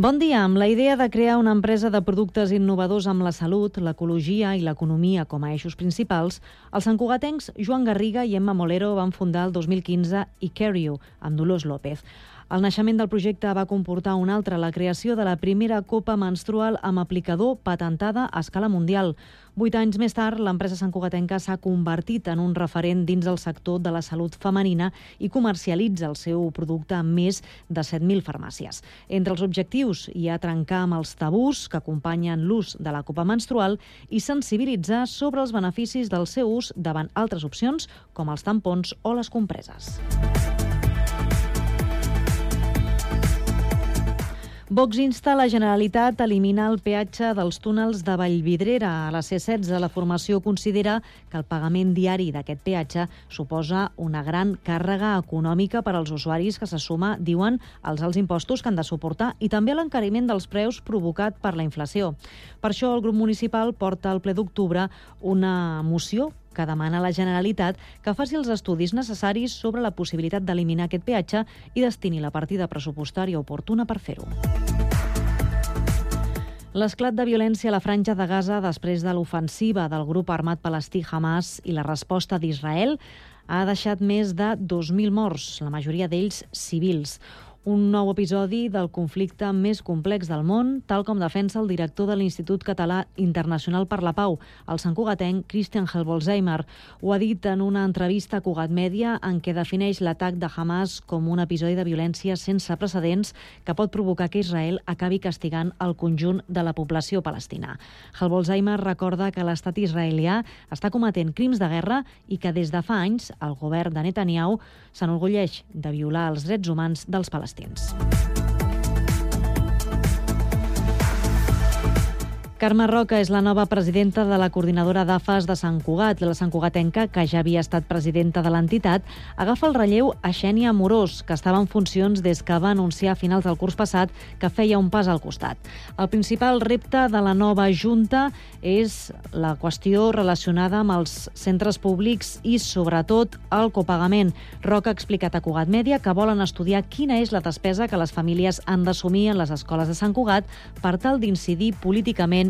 Bon dia. Amb la idea de crear una empresa de productes innovadors amb la salut, l'ecologia i l'economia com a eixos principals, els santcugatencs Joan Garriga i Emma Molero van fundar el 2015 Icario, amb Dolors López. El naixement del projecte va comportar un altre, la creació de la primera copa menstrual amb aplicador patentada a escala mundial. Vuit anys més tard, l'empresa santcugatenca s'ha convertit en un referent dins el sector de la salut femenina i comercialitza el seu producte en més de 7.000 farmàcies. Entre els objectius hi ha trencar amb els tabús que acompanyen l'ús de la copa menstrual i sensibilitzar sobre els beneficis del seu ús davant altres opcions com els tampons o les compreses. Vox insta la Generalitat a eliminar el peatge dels túnels de Vallvidrera. A la C16 la formació considera que el pagament diari d'aquest peatge suposa una gran càrrega econòmica per als usuaris que se suma, diuen, als alts impostos que han de suportar i també l'encariment dels preus provocat per la inflació. Per això el grup municipal porta al ple d'octubre una moció que demana a la Generalitat que faci els estudis necessaris sobre la possibilitat d'eliminar aquest peatge i destini la partida pressupostària oportuna per fer-ho. L'esclat de violència a la franja de Gaza després de l'ofensiva del grup armat palestí Hamas i la resposta d'Israel ha deixat més de 2.000 morts, la majoria d'ells civils un nou episodi del conflicte més complex del món, tal com defensa el director de l'Institut Català Internacional per la Pau, el santcugatenc Christian Helbolzheimer. Ho ha dit en una entrevista a Cugat Mèdia en què defineix l'atac de Hamas com un episodi de violència sense precedents que pot provocar que Israel acabi castigant el conjunt de la població palestina. Helbolzheimer recorda que l'estat israelià està cometent crims de guerra i que des de fa anys el govern de Netanyahu s'enorgulleix de violar els drets humans dels palestins palestins. Carme Roca és la nova presidenta de la coordinadora d'AFAS de Sant Cugat. La Sant Cugatenca, que ja havia estat presidenta de l'entitat, agafa el relleu a Xènia Amorós, que estava en funcions des que va anunciar a finals del curs passat que feia un pas al costat. El principal repte de la nova Junta és la qüestió relacionada amb els centres públics i, sobretot, el copagament. Roca ha explicat a Cugat Mèdia que volen estudiar quina és la despesa que les famílies han d'assumir en les escoles de Sant Cugat per tal d'incidir políticament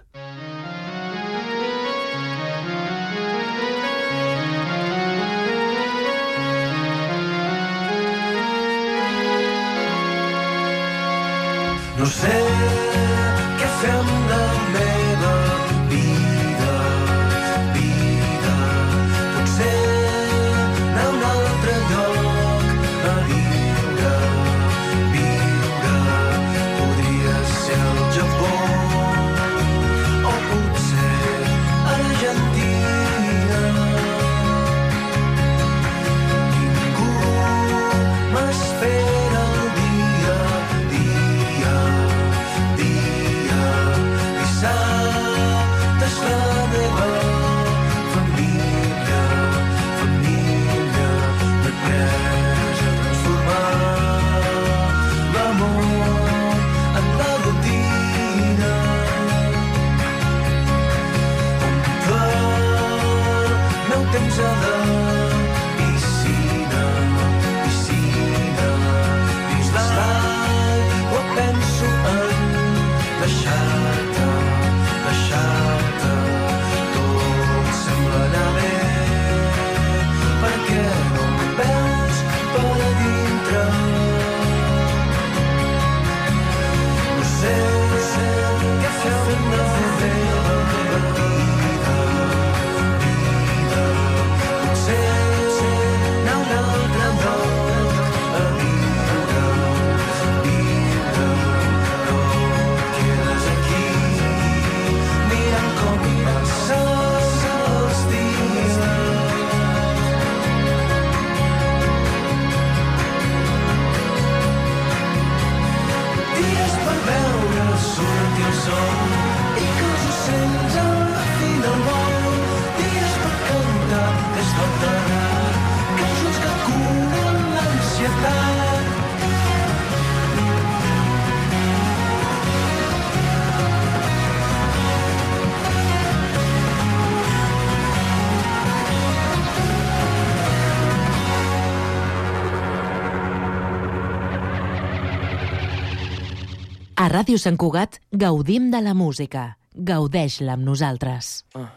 Ràdio Sant Cugat gaudim de la música. Gaudeix-la amb nosaltres. Uh.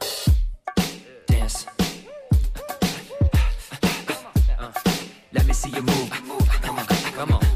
Dance. Uh. uh. Let me see you move. Come on, come on.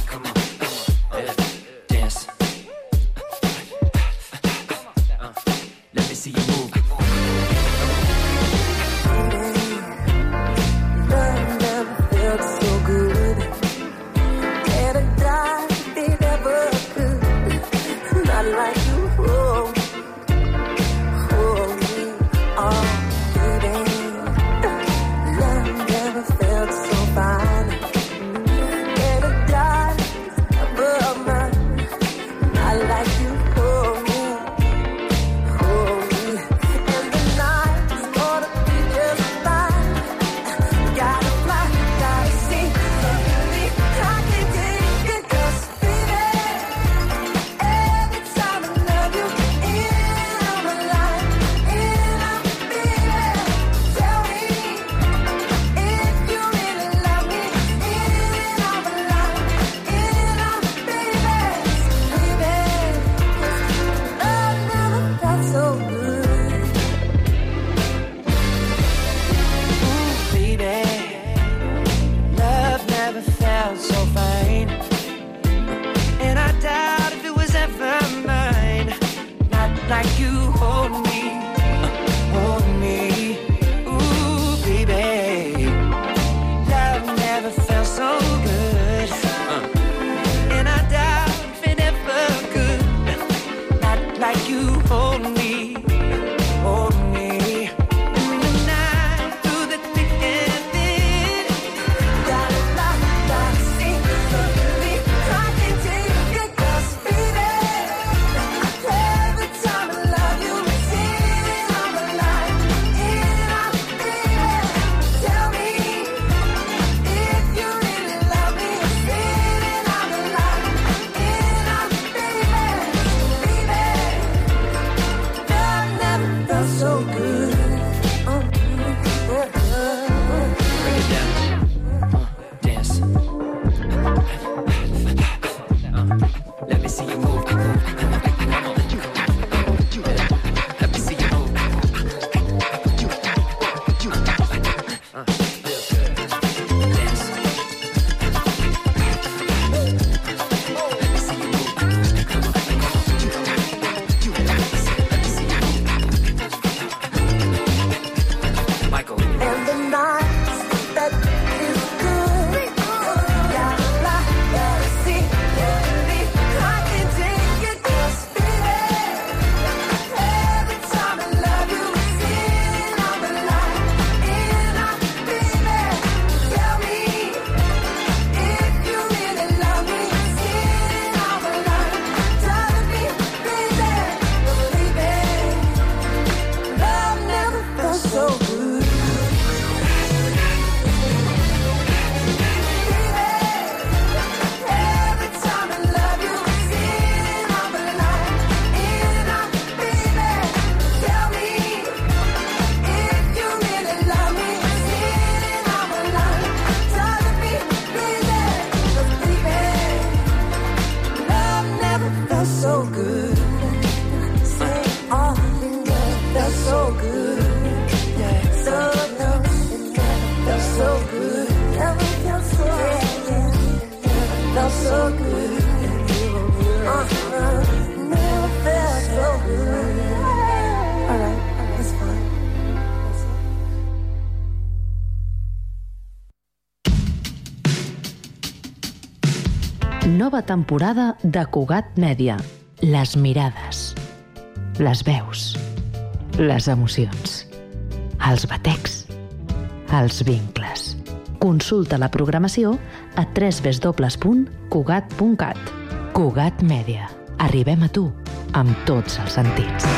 so good. Never felt so good. Never felt so good. Uh-huh. All right, that's fine. Nova temporada de Cugat Mèdia. Les mirades, les veus, les emocions, els batecs, els vincs Consulta la programació a www.cugat.cat. Cugat Mèdia. Arribem a tu amb tots els sentits.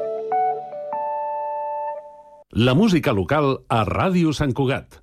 La música local a Ràdio Sant Cugat.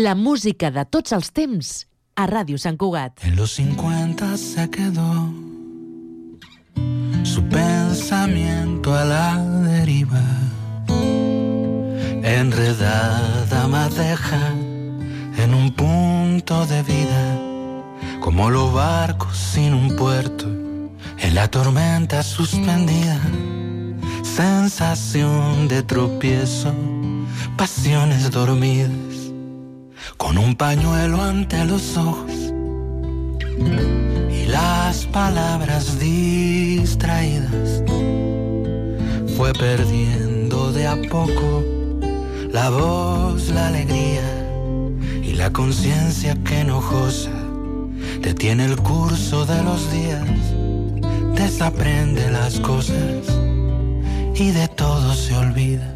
La música de tots els temps a Ràdio Sant Cugat. En los 50 se quedó su pensamiento a la deriva. Enredada madeja en un punto de vida, como los barcos sin un puerto, en la tormenta suspendida. Sensación de tropiezo, pasiones dormidas, con un pañuelo ante los ojos y las palabras distraídas. Fue perdiendo de a poco la voz, la alegría y la conciencia que enojosa detiene el curso de los días, desaprende las cosas y de todo se olvida.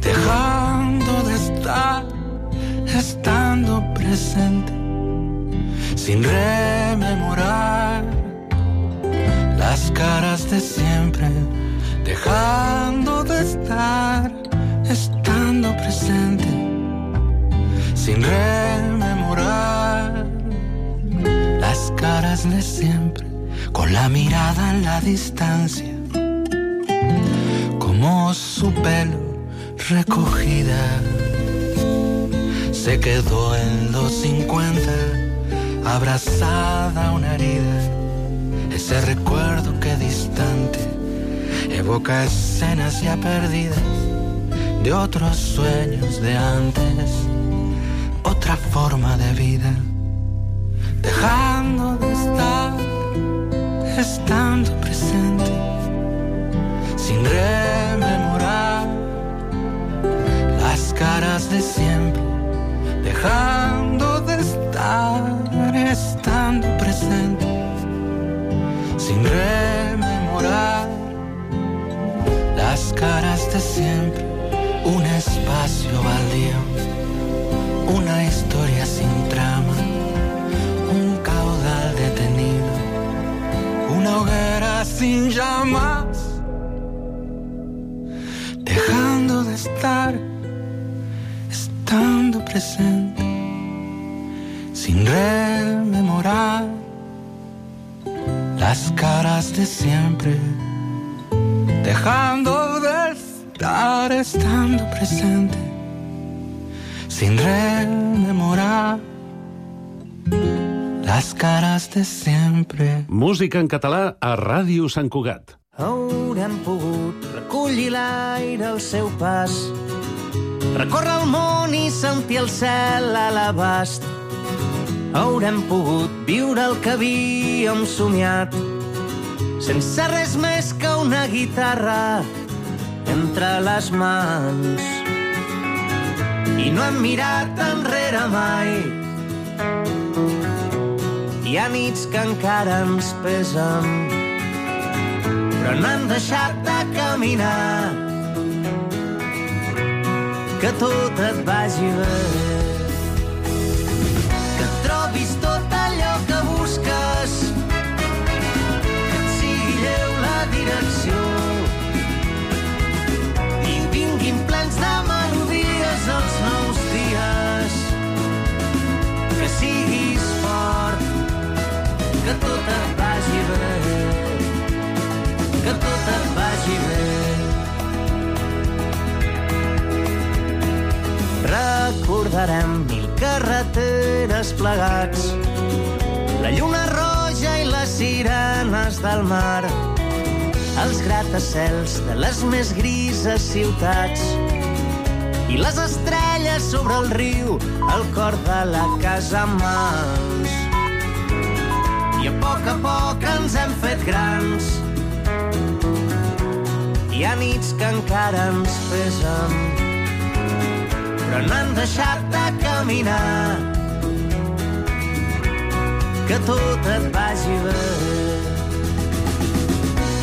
Dejando de estar, estando presente, sin rememorar las caras de siempre, dejando de estar, estando presente, sin rememorar las caras de siempre, con la mirada en la distancia, como su pelo recogida. Se quedó en los 50, abrazada a una herida. Ese recuerdo que distante evoca escenas ya perdidas de otros sueños de antes, otra forma de vida, dejando de estar, estando presente, sin rememorar las caras de siempre, dejando de estar, estando presente sin rememorar las caras de siempre, un espacio baldío, una historia sin trama, un caudal detenido, una hoguera sin llamas, dejando de estar, presente, sin rememorar las caras de siempre, dejando de estar, estando presente, sin rememorar las caras de siempre. Música en català a Ràdio Sant Cugat. Haurem pogut recollir l'aire al seu pas, recórrer el món i sentir el cel a l'abast. Haurem pogut viure el que havíem somiat, sense res més que una guitarra entre les mans. I no hem mirat enrere mai. Hi ha nits que encara ens pesen, però no hem deixat de caminar. Que tot et vagi bé. Que trobis tot allò que busques, que et sigui lleu la direcció. I vinguin plens de melodies els nous dies. Que siguis fort, que tot et vagi bé. Recordarem mil carreteres plegats, la lluna roja i les sirenes del mar, els gratacels de les més grises ciutats i les estrelles sobre el riu, al cor de la casa mans. I a poc a poc ens hem fet grans. Hi ha nits que encara ens pesen, però no han deixat de caminar. Que tot et vagi bé.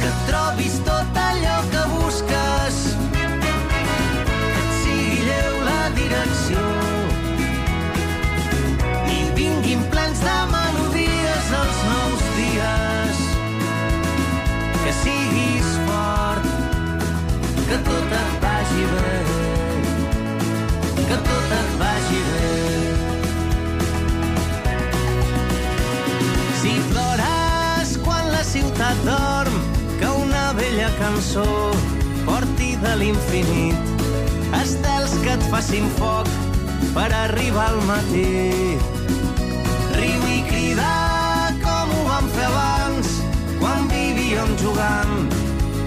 Que trobis tot allò que busques. Que et sigui lleu la direcció. I vinguin plens de melodies els nous dies. Que siguis fort, que tot et vagi bé que tot et vagi bé. Si plores quan la ciutat dorm, que una vella cançó porti de l'infinit estels que et facin foc per arribar al matí. Riu i crida com ho vam fer abans, quan vivíem jugant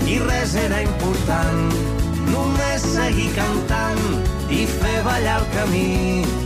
i res era important Només seguir cantant i fer ballar el camí.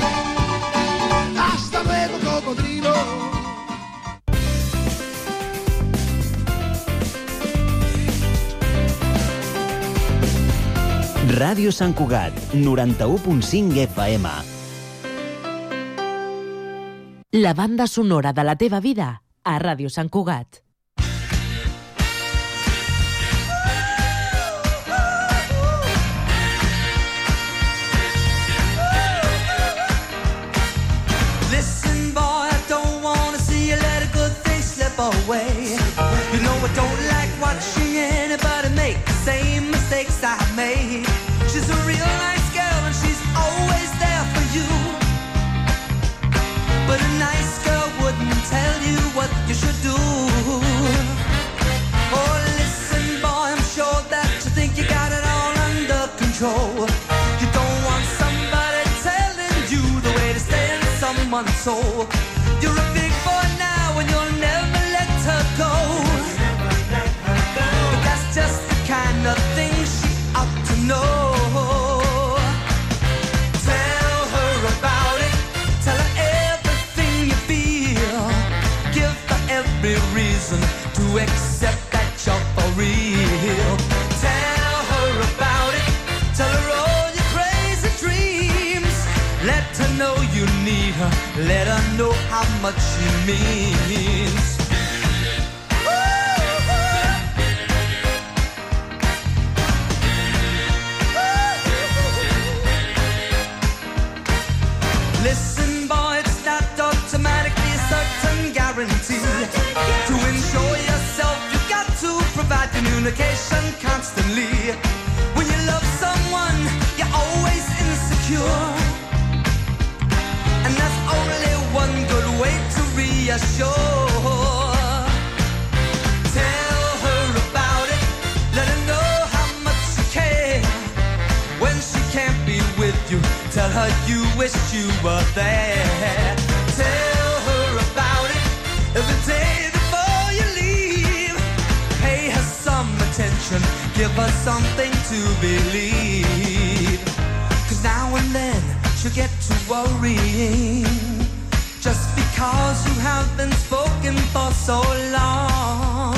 Ràdio Sant Cugat, 91.5 FM. La banda sonora de la teva vida a Ràdio Sant Cugat. Listen, boy, I don't wanna see you let a good thing slip away. You know I don't like watching anybody make the same mistakes I made. Oh, listen, boy, I'm sure that you think you got it all under control. You don't want somebody telling you the way to stay in someone's soul. Much she means. Listen, boy, it's not automatically a certain guarantee. To yourself, you got to provide communication Tell her you wished you were there. Tell her about it every day before you leave. Pay her some attention, give her something to believe. Cause now and then she'll get to worrying. Cause you have been spoken for so long.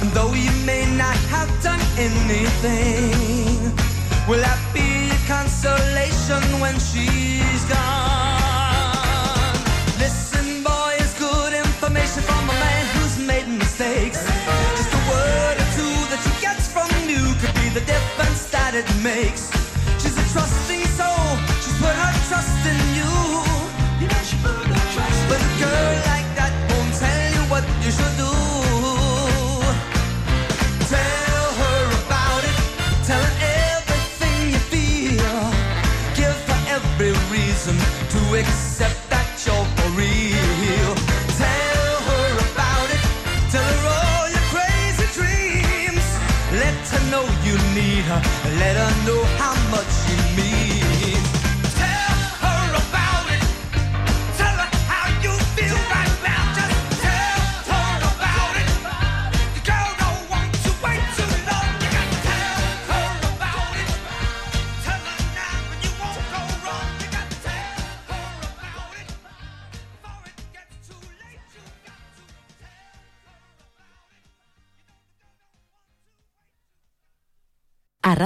And though you may not have done anything, will that be a consolation when she's gone? Listen, boy, it's good information from a man who's made mistakes. Just a word or two that she gets from you could be the difference that it makes. accept that you're for real. Tell her about it. Tell her all your crazy dreams. Let her know you need her. Let her know how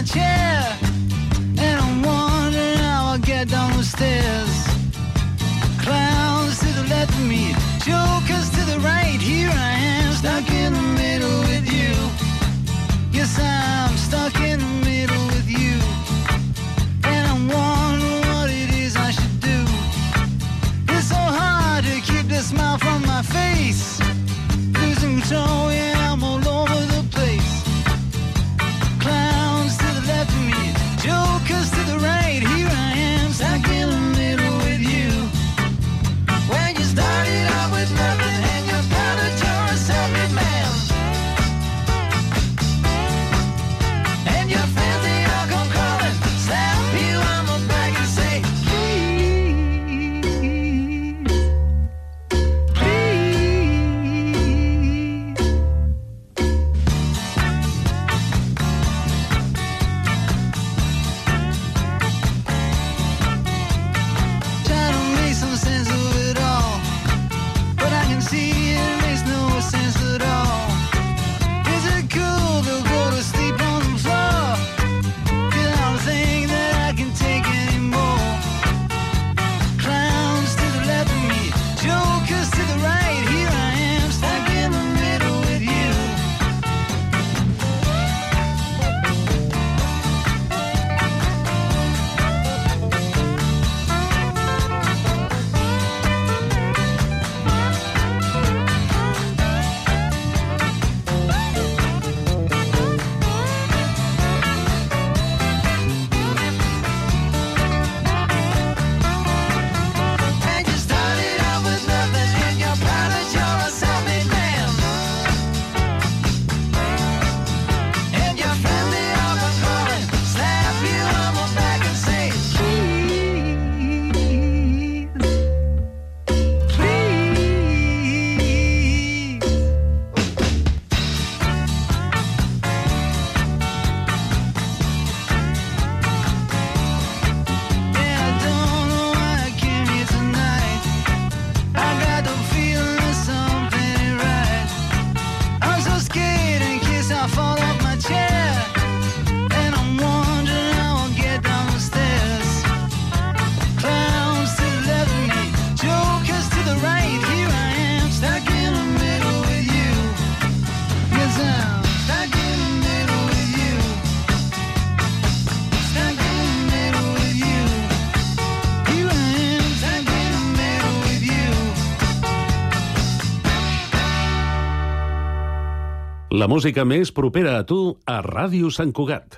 my chair. And I'm wondering how I'll get down the stairs. Clowns to the left of me. La música més propera a tu a Ràdio Sant Cugat.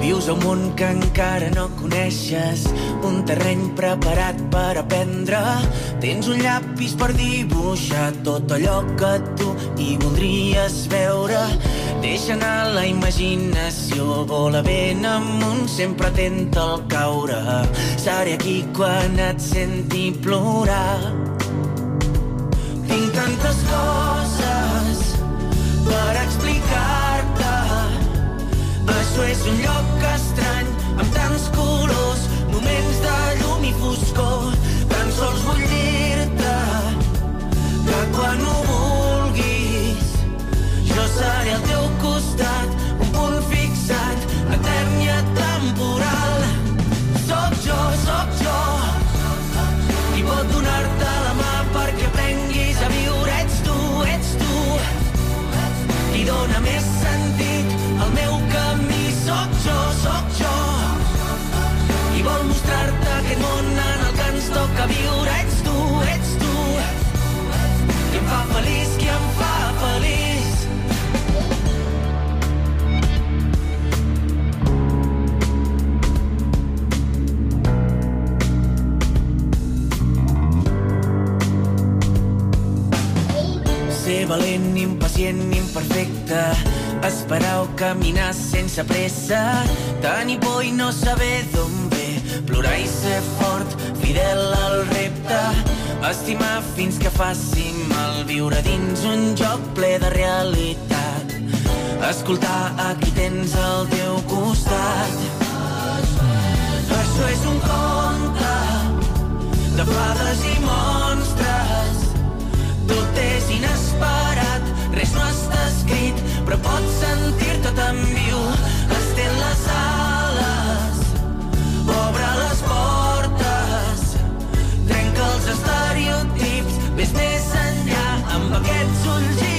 Vius a un món que encara no coneixes, un terreny preparat per aprendre. Tens un llapis per dibuixar tot allò que tu hi voldries veure. Deixa anar la imaginació, vola ben amunt, sempre atenta al caure. Seré aquí quan et senti plorar. Tinc tantes coses per explicar-te. Això és un lloc valent, impacient, imperfecte. Esperar o caminar sense pressa. Tenir por i no saber d'on ve. Plorar i ser fort, fidel al repte. Estimar fins que faci mal. Viure dins un joc ple de realitat. Escoltar a qui tens al teu costat. Això és un conte de fades i monstres però pots sentir-te tan viu. Estén les ales, obre les portes, trenca els estereotips, ves més enllà amb aquests ulls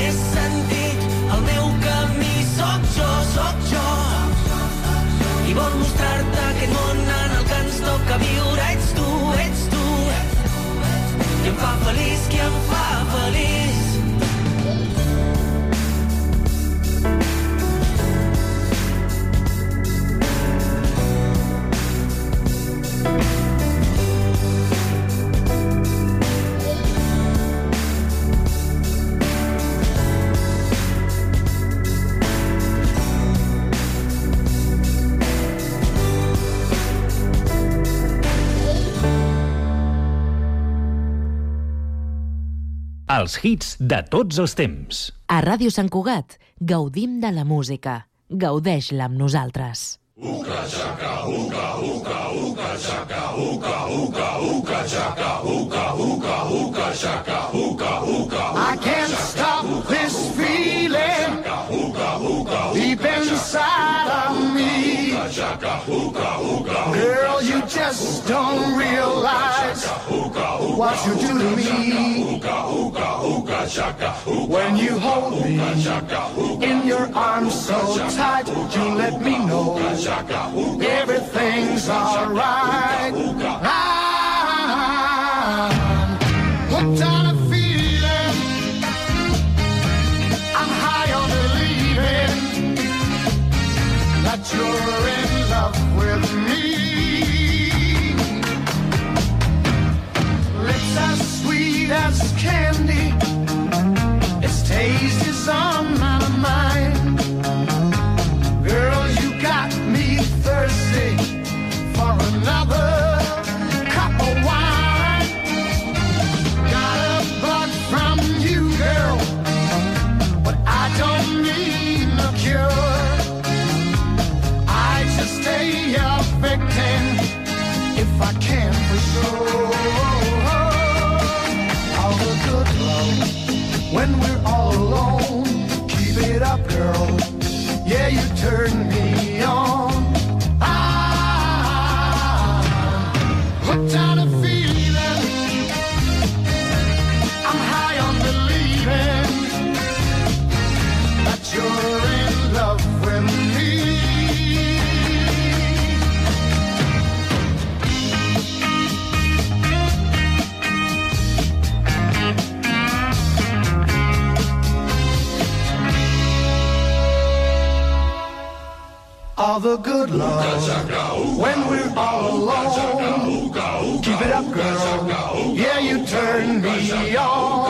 qui Els hits de tots els temps. A Ràdio Sant Cugat gaudim de la música. Gaudeix-la amb nosaltres. Uka chaka, uka, uka, uka chaka, uka, uka, uka chaka, uka, uka, uka chaka, uka, uka. I can't stop this feeling deep inside of me. Girl, you just don't realize what you do to me. When you hold me in your arms so tight, you let me know everything's alright. The good love when we're all alone. Keep it up, girl. Yeah, you turn me on.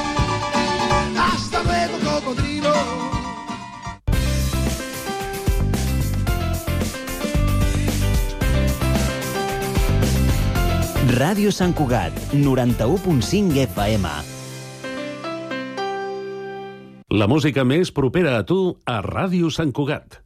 Ràdio Sant Cugat, 91.5 FM. La música més propera a tu a Ràdio Sant Cugat.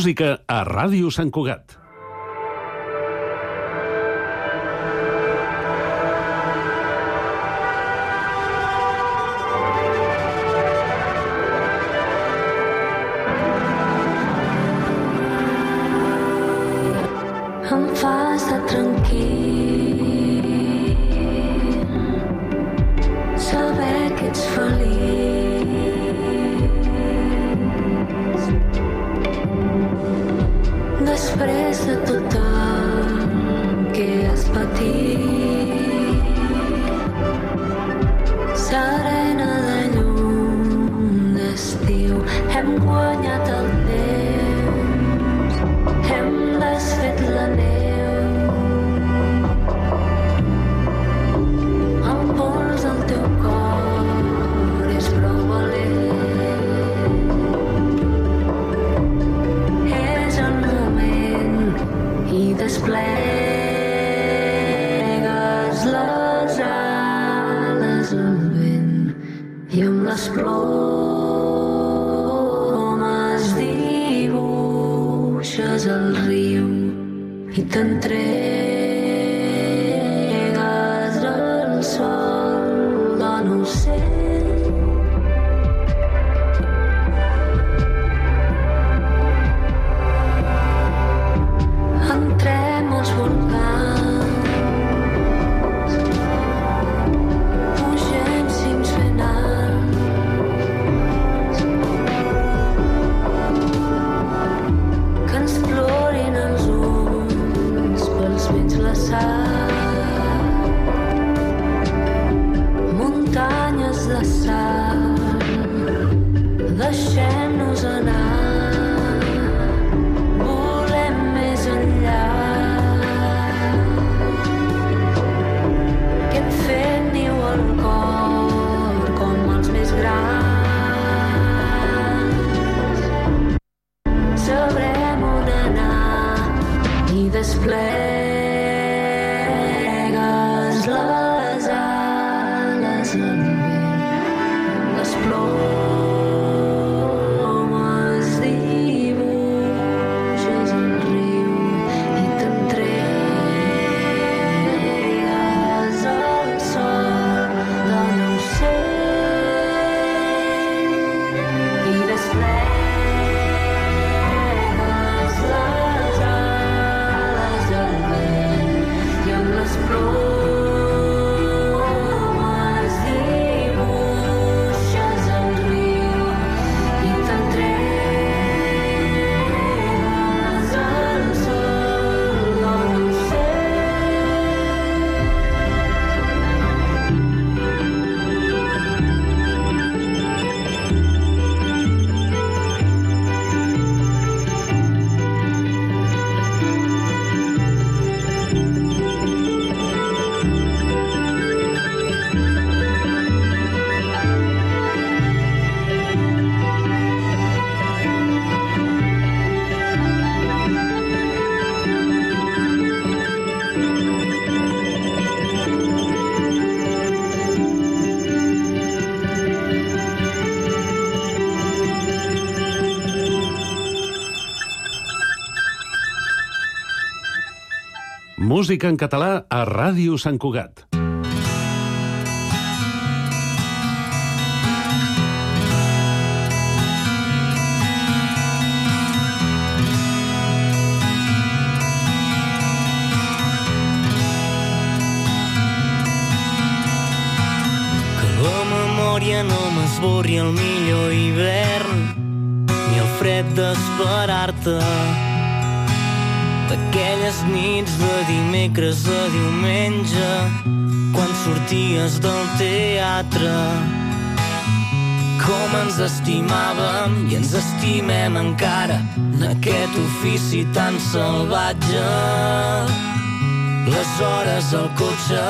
música a Ràdio Sant Cugat. И до música en català a Ràdio Sant Cugat. no m'esborri el millor hivern ni el fred d'esperar-te sorties del teatre com ens estimàvem i ens estimem encara en aquest ofici tan salvatge. Les hores al cotxe,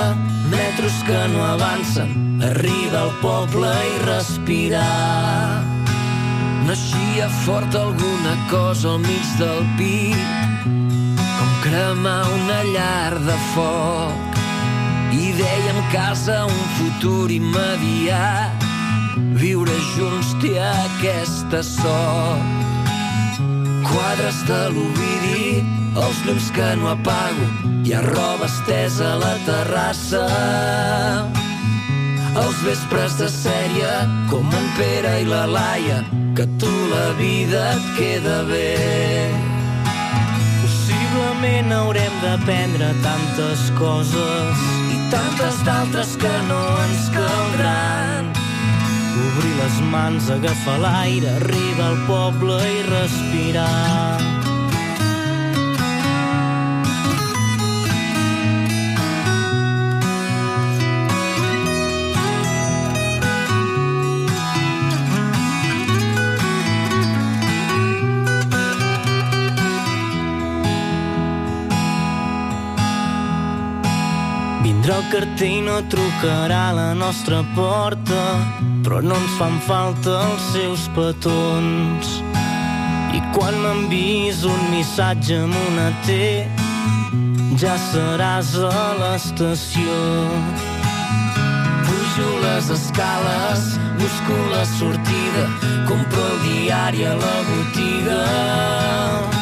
metros que no avancen, arriba al poble i respirar. Naixia fort alguna cosa al mig del pit, com cremar una llar de foc i dèiem casa un futur immediat. Viure junts té aquesta sort. Quadres de l'Ovidi els llums que no apago i ha roba estesa a la terrassa. Els vespres de sèrie com en Pere i la Laia que tu la vida et queda bé. Possiblement haurem d'aprendre tantes coses tantes d'altres que no ens caldran. Obrir les mans, agafar l'aire, arribar al poble i respirar. Vindrà el carter i no trucarà a la nostra porta, però no ens fan falta els seus petons. I quan m'envies un missatge amb una T, ja seràs a l'estació. Pujo les escales, busco la sortida, compro el diari a la botiga.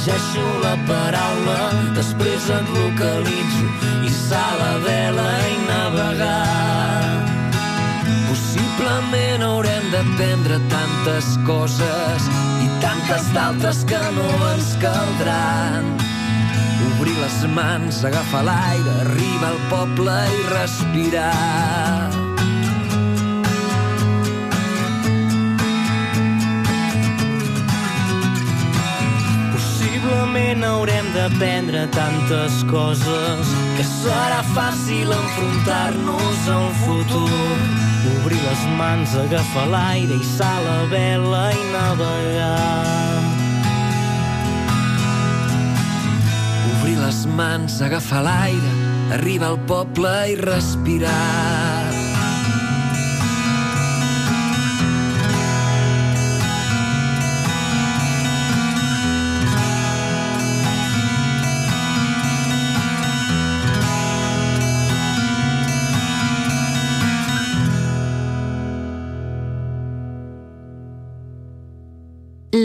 Llegeixo la paraula, després et localitzo i sala vela i navegar. Possiblement haurem d'aprendre tantes coses i tantes d'altres que no ens caldran. Obrir les mans, agafar l'aire, arribar al poble i respirar. Possiblement haurem d'aprendre tantes coses que serà fàcil enfrontar-nos al futur. Obrir les mans, agafar l'aire i la vela i navegar. Obrir les mans, agafar l'aire, arribar al poble i respirar.